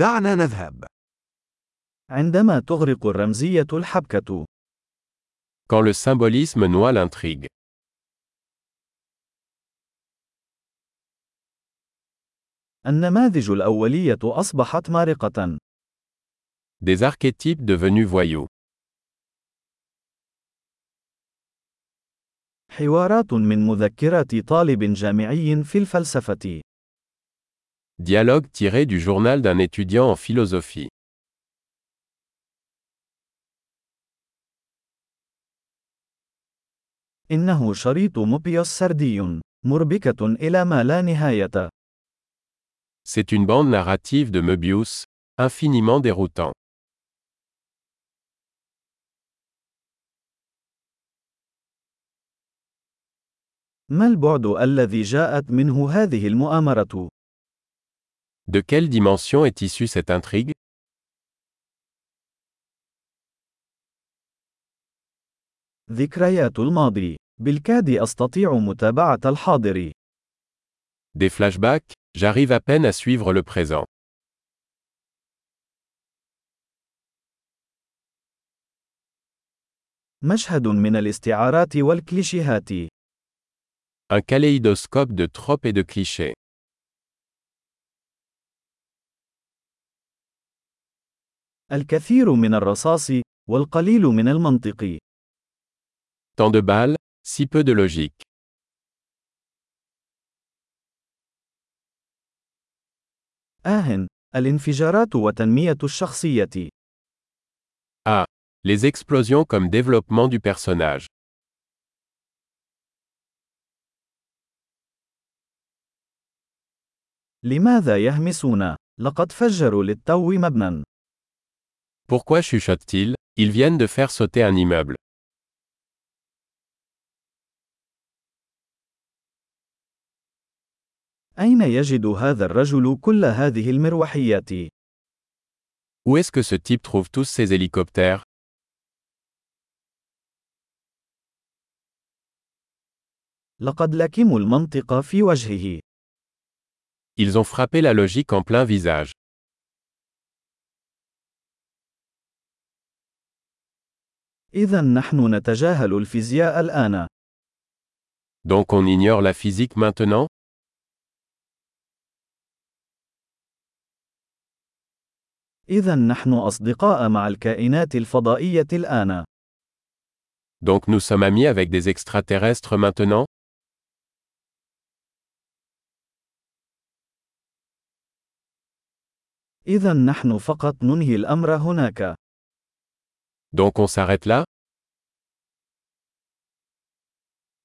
دعنا نذهب. عندما تغرق الرمزية الحبكة. Quand le symbolisme noie l'intrigue. النماذج الأولية أصبحت مارقة. Des archétypes devenus voyous. حوارات من مذكرات طالب جامعي في الفلسفة. Dialogue tiré du journal d'un étudiant en philosophie. إنه شريط موبيوس سردي، مربكة إلى ما لا نهاية. C'est une bande narrative de Möbius, infiniment déroutant. ما البعد الذي جاءت منه هذه المؤامرة؟ De quelle dimension est issue cette intrigue ذكريات الماضي. بالكاد أستطيع متابعة الحاضر. Des flashbacks J'arrive à peine à suivre le présent. مشهد من الاستعارات والكليشيهات. Un kaléidoscope de tropes et de clichés. الكثير من الرصاص والقليل من المنطق. Tant de balles, si peu de logique. آه، الانفجارات وتنمية الشخصية. Ah. Les explosions comme développement du personnage. لماذا يهمسون؟ لقد فجروا للتو مبنى. Pourquoi chuchotent-ils Ils viennent de faire sauter un immeuble. أين يجد هذا الرجل كل هذه المروحيات؟ Où est-ce que ce type trouve tous ces hélicoptères لقد لكموا المنطق في وجهه. Ils ont frappé la logique en plein visage. إذا نحن نتجاهل الفيزياء الآن. Donc on ignore la physique maintenant إذا نحن أصدقاء مع الكائنات الفضائية الآن. Donc nous sommes amis avec des extraterrestres maintenant إذا نحن فقط ننهي الأمر هناك. Donc on s'arrête là?